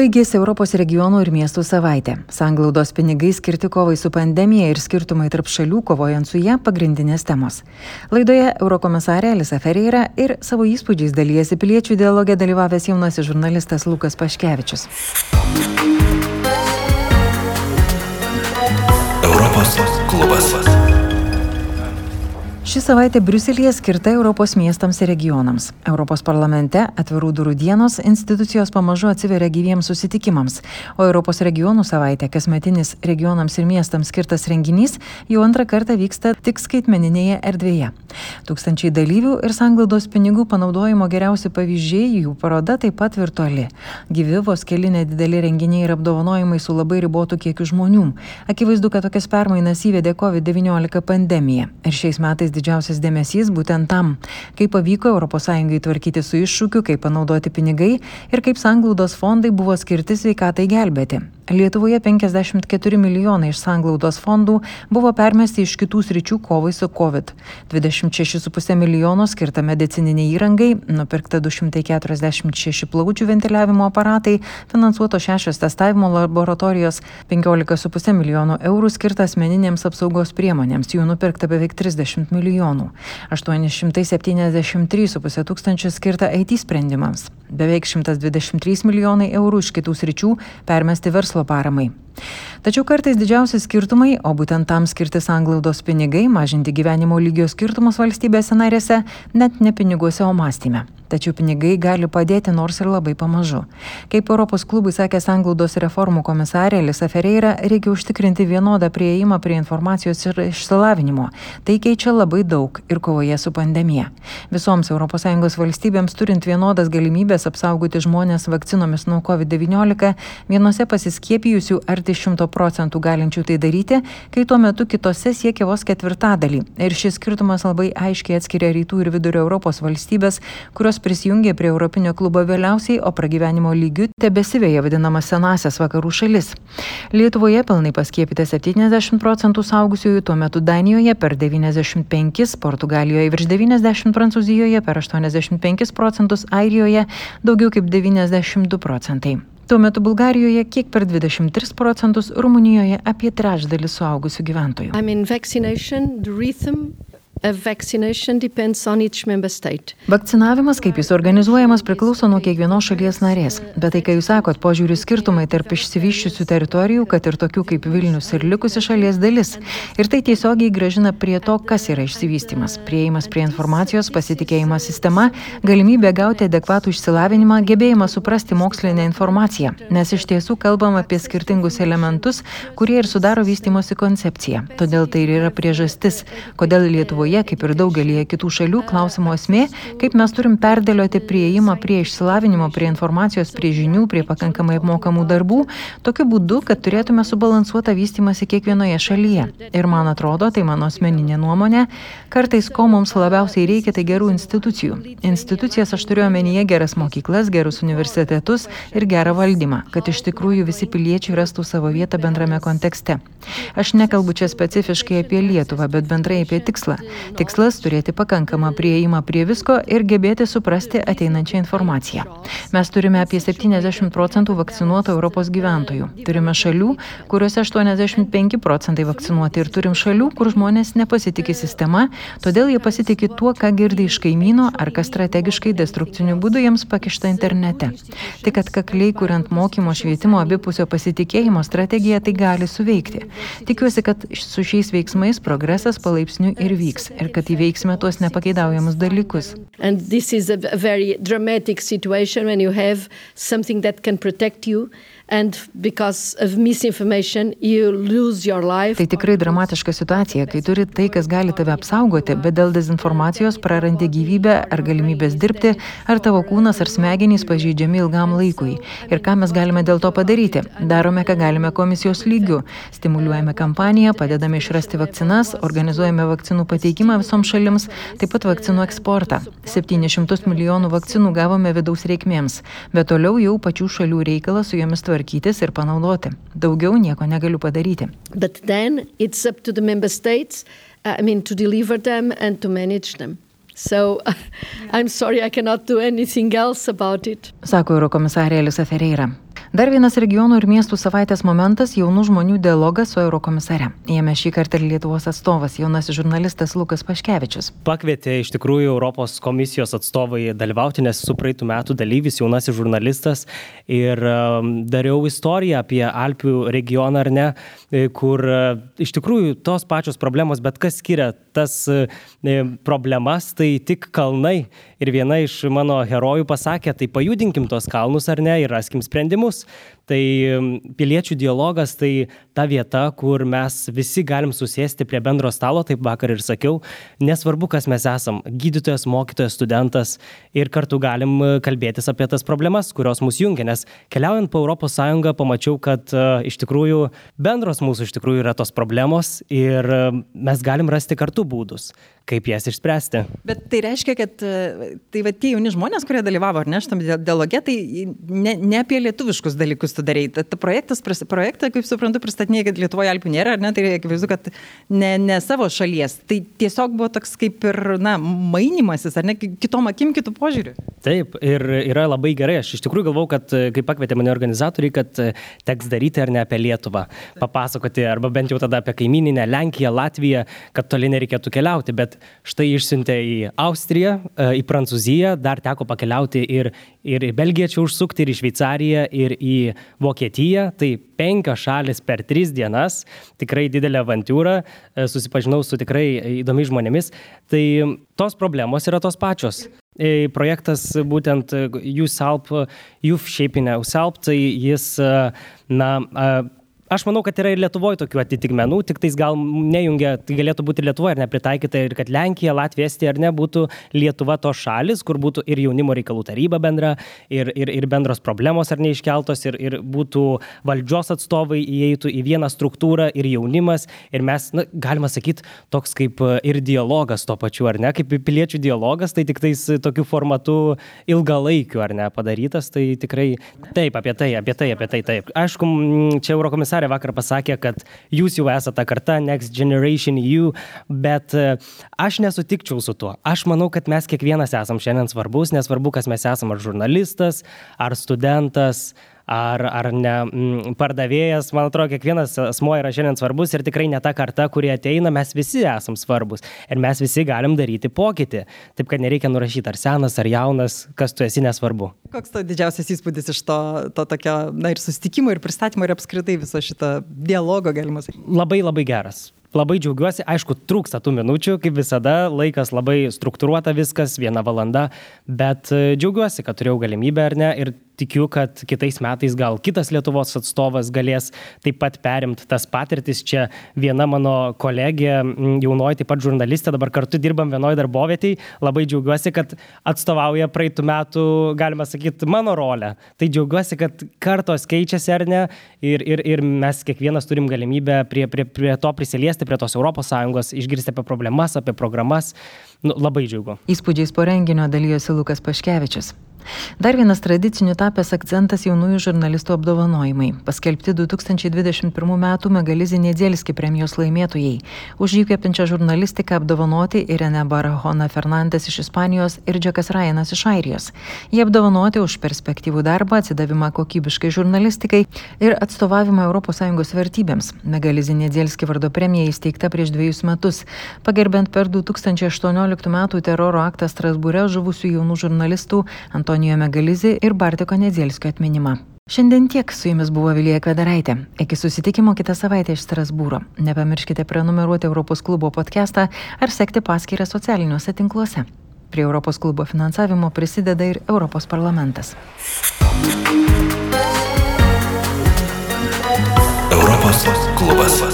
Baigėsi Europos regionų ir miestų savaitė. Sanglaudos pinigai skirti kovai su pandemija ir skirtumai tarp šalių kovojant su ją pagrindinės temos. Laidoje Eurokomisarė Elisa Ferreira ir savo įspūdžiais dalyjasi piliečių dialogė dalyvavęs jaunasis žurnalistas Lukas Paškevičius. Europos klubas. Ši savaitė Briuselėje skirta Europos miestams ir regionams. Europos parlamente atvirų durų dienos institucijos pamažu atsiveria gyviems susitikimams, o Europos regionų savaitė, kasmetinis regionams ir miestams skirtas renginys, jau antrą kartą vyksta tik skaitmeninėje erdvėje. Tūkstančiai dalyvių ir sanglaudos pinigų panaudojimo geriausi pavyzdžiai, jų paroda taip pat virtuali. Gyvi vos keli nedideli renginiai ir apdovanojimai su labai ribotu kiekiu žmonių. Akivaizdu, kad tokias permainas įvedė COVID-19 pandemija. Ir šiais metais didžiausias dėmesys būtent tam, kaip pavyko ES tvarkyti su iššūkiu, kaip panaudoti pinigai ir kaip sanglaudos fondai buvo skirti sveikatai gelbėti. Lietuvoje 54 milijonai iš sanglaudos fondų buvo permesti iš kitų sričių kovai su COVID. 26,5 milijono skirta medicininiai įrangai, nupirkta 246 plaučių ventiliavimo aparatai, finansuoto šešios testavimo laboratorijos, 15,5 milijonų eurų skirta asmeninėms apsaugos priemonėms, jų nupirkta beveik 30 milijonų, 873,5 tūkstančių skirta IT sprendimams, beveik 123 milijonai eurų iš kitų sričių permesti verslo verslo paramai. Tačiau kartais didžiausi skirtumai, o būtent tam skirti sanglaudos pinigai, mažinti gyvenimo lygio skirtumus valstybėse narėse, net ne piniguose, o mąstyme tačiau pinigai gali padėti nors ir labai pamažu. Kaip Europos klubui sakė sanglaudos reformų komisarė Lisa Ferreira, reikia užtikrinti vienodą prieimą prie informacijos ir išsilavinimo. Tai keičia labai daug ir kovoje su pandemija. Visoms ES valstybėms turint vienodas galimybės apsaugoti žmonės vakcinomis nuo COVID-19, vienose pasiskiepijusių arti 100 procentų galinčių tai daryti, kai tuo metu kitose siekia vos ketvirtadalį. Ir šis skirtumas labai aiškiai atskiria rytų ir vidurio Europos valstybės, kurios prisijungė prie Europinio klubo vėliausiai, o pragyvenimo lygių tebesivėja vadinamas senasias vakarų šalis. Lietuvoje pilnai paskiepyta 70 procentų saugusiųjų, tuo metu Danijoje per 95, Portugalijoje virš 90, Prancūzijoje per 85 procentus, Airijoje daugiau kaip 92 procentai. Tuo metu Bulgarijoje kiek per 23 procentus, Rumunijoje apie trečdalį suaugusių gyventojų. I mean, Vakcinavimas, kaip jis organizuojamas, priklauso nuo kiekvienos šalies narės. Bet tai, ką jūs sakot, požiūrių skirtumai tarp išsivyščiusių teritorijų, kad ir tokių kaip Vilnius ir likusi šalies dalis. Ir tai tiesiogiai gražina prie to, kas yra išsivystimas. Prieimas prie informacijos, pasitikėjimas sistema, galimybė gauti adekvatų išsilavinimą, gebėjimas suprasti mokslinę informaciją. Nes iš tiesų kalbam apie skirtingus elementus, kurie ir sudaro vystimosi koncepciją. Todėl tai ir yra priežastis, kodėl Lietuvoje Lietuvoje, kaip ir daugelįje kitų šalių, klausimo esmė, kaip mes turim perdėlioti prieimą prie išsilavinimo, prie informacijos, prie žinių, prie pakankamai apmokamų darbų, tokiu būdu, kad turėtume subalansuotą vystimąsi kiekvienoje šalyje. Ir man atrodo, tai mano asmeninė nuomonė, kartais ko mums labiausiai reikia, tai gerų institucijų. Institucijas aš turiu omenyje geras mokyklas, gerus universitetus ir gerą valdymą, kad iš tikrųjų visi piliečiai rastų savo vietą bendrame kontekste. Aš nekalbu čia specifiškai apie Lietuvą, bet bendrai apie tikslą Tikslas - turėti pakankamą prieimą prie visko ir gebėti suprasti ateinančią informaciją. Mes turime apie 70 procentų vakcinuotų Europos gyventojų. Turime šalių, kuriuose 85 procentai vakcinuoti ir turim šalių, kur žmonės nepasitikė sistema, todėl jie pasitikė tuo, ką girdi iš kaimyno ar kas strategiškai destrukciniu būdu jiems pakišta internete. Tik atkakliai, kuriant mokymo švietimo abipusio pasitikėjimo strategiją, tai gali suveikti. Tikiuosi, kad su šiais veiksmais progresas palaipsniui ir vyks ir kad įveiksime tuos nepageidaujamus dalykus. And this is a very dramatic situation when you have something that can protect you Tai tikrai dramatiška situacija, kai turi tai, kas gali tave apsaugoti, bet dėl dezinformacijos prarandi gyvybę ar galimybės dirbti, ar tavo kūnas ar smegenys pažeidžiami ilgam laikui. Ir ką mes galime dėl to padaryti? Darome, ką galime komisijos lygių. Stimuliuojame kampaniją, padedame išrasti vakcinas, organizuojame vakcinų pateikimą visoms šalims, taip pat vakcinų eksportą. 700 milijonų vakcinų gavome vidaus reikmėms, bet toliau jau pačių šalių reikalas su jomis tvarkyti tvarkytis ir panaudoti. Daugiau nieko negaliu padaryti. But then it's up to the member states, uh, I mean, to deliver them and to manage them. So I'm sorry, I cannot do anything else about it. Sako Eurokomisarė Elisa Ferreira. Dar vienas regionų ir miestų savaitės momentas - jaunų žmonių dialogas su eurokomisare. Jame šį kartą ir Lietuvos atstovas, jaunasis žurnalistas Lukas Paškevičius. Pakvietė iš tikrųjų Europos komisijos atstovai dalyvauti, nes su praeitų metų dalyvis, jaunasis žurnalistas ir um, dariau istoriją apie Alpių regioną ar ne, e, kur e, iš tikrųjų tos pačios problemos, bet kas skiria tas e, problemas, tai tik kalnai. Ir viena iš mano herojų pasakė, tai pajudinkim tos kalnus ar ne ir raskim Deus Tai piliečių dialogas tai ta vieta, kur mes visi galim susėsti prie bendro stalo, taip vakar ir sakiau, nesvarbu, kas mes esam - gydytojas, mokytojas, studentas ir kartu galim e, kalbėtis apie tas problemas, kurios mus jungia, nes keliaujant po ES pamačiau, kad uh, iš tikrųjų bendros mūsų iš tikrųjų yra tos problemos ir uh, mes galim rasti kartu būdus kaip jas išspręsti. Bet tai reiškia, kad tai va tie jauni žmonės, kurie dalyvavo ar ne šitam dialoge, tai ne, ne apie lietuviškus dalykus tu darai. Ta, ta projektas, projektą, kaip suprantu, pristatinėjai, kad Lietuvoje Alpių nėra, ar ne, tai akivaizdu, kad ne, ne savo šalies. Tai tiesiog buvo toks kaip ir, na, mainimasis, ar ne, kitom akim, kitų požiūrių. Taip, ir yra labai gerai. Aš iš tikrųjų galvau, kad kai pakvietė mane organizatoriai, kad teks daryti ar ne apie Lietuvą, papasakoti, arba bent jau tada apie kaimininę Lenkiją, Latviją, kad toli nereikėtų keliauti. Bet štai išsiuntė į Austriją, į Prancūziją, dar teko pakeliauti ir, ir į Belgiją čia užsukti, ir į Šveicariją, ir į Vokietiją, tai penkios šalis per tris dienas, tikrai didelė avantūra, e, susipažinau su tikrai įdomiais žmonėmis, tai tos problemos yra tos pačios. E, projektas būtent Youth Help, Youth Shaping Help, tai jis, na, aš manau, kad yra ir Lietuvoje tokių atitikmenų, tik tais gal nejungia, tai galėtų būti Lietuvoje ar nepritaikyta ir kad Lenkija, Latvija, Estija ar ne būtų Lietuva to šalis, kur būtų ir jaunimo reikalų taryba bendra, ir, ir, ir bendros problemos ar neiškeltos, ir, ir būtų valdžios atstovai įeitų į vieną struktūrą ir jaunimas, ir mes, na, galima sakyti, toks kaip ir dialogas to pačiu, ar ne, kaip piliečių dialogas, tai tik tais tokiu formatu ilgalaikiu, ar ne, padarytas, tai tikrai taip, apie tai, apie tai, apie tai, taip. Aišku, čia Eurokomisaras komisarė vakar pasakė, kad jūs jau esate ta karta, Next Generation EU, bet e, aš nesutikčiau su tuo. Aš manau, kad mes kiekvienas esam šiandien svarbus, nesvarbu, kas mes esame, ar žurnalistas, ar studentas, ar, ar ne m, pardavėjas, man atrodo, kiekvienas asmo yra šiandien svarbus ir tikrai ne ta karta, kurie ateina, mes visi esam svarbus ir mes visi galim daryti pokytį. Taip kad nereikia nurašyti, ar senas, ar jaunas, kas tu esi nesvarbu. Koks to didžiausias įspūdis iš to, to tokio, na ir susitikimo, ir pristatymo, ir apskritai viso šito dialogo, galima sakyti? Labai labai geras labai džiaugiuosi, aišku, trūksta tų minučių, kaip visada, laikas labai struktūruota viskas, viena valanda, bet džiaugiuosi, kad turėjau galimybę ar ne ir tikiu, kad kitais metais gal kitas Lietuvos atstovas galės taip pat perimti tas patirtis. Čia viena mano kolegė, jaunoji taip pat žurnalistė, dabar kartu dirbam vienoje darbovietėje. Labai džiaugiuosi, kad atstovauja praeitų metų, galima sakyti, mano rolę. Tai džiaugiuosi, kad kartos keičiasi ar ne ir, ir, ir mes kiekvienas turim galimybę prie, prie, prie to prisiliesti, prie tos ES, išgirsti apie problemas, apie programas. Nu, labai džiugu. Įspūdžiais po renginio dalyjosi Lukas Paškevičius. Dar vienas tradicinių tapęs akcentas jaunųjų žurnalistų apdovanojimai. Paskelbti 2021 m. Megalizį Nedėlski premijos laimėtojai. Už įkvepiančią žurnalistiką apdovanoti Irene Barahona Fernandes iš Ispanijos ir Džekas Ryanas iš Airijos. Jie apdovanoti už perspektyvų darbą, atsidavimą kokybiškai žurnalistikai ir atstovavimą ES vertybėms. Megalizį Nedėlski vardo premija įsteigta prieš dviejus metus, pagerbent per 2018 m. teroro aktą Strasbūre žuvusių jaunų žurnalistų ant Antonijo Megalizi ir Bartiko Nedzielskio atminimą. Šiandien tiek su jumis buvo Vilija Kvedaraitė. Iki susitikimo kitą savaitę iš Strasbūro. Nepamirškite prenumeruoti Europos klubo podcastą ar sekti paskyrą socialiniuose tinkluose. Prie Europos klubo finansavimo prisideda ir Europos parlamentas. Europos klubas.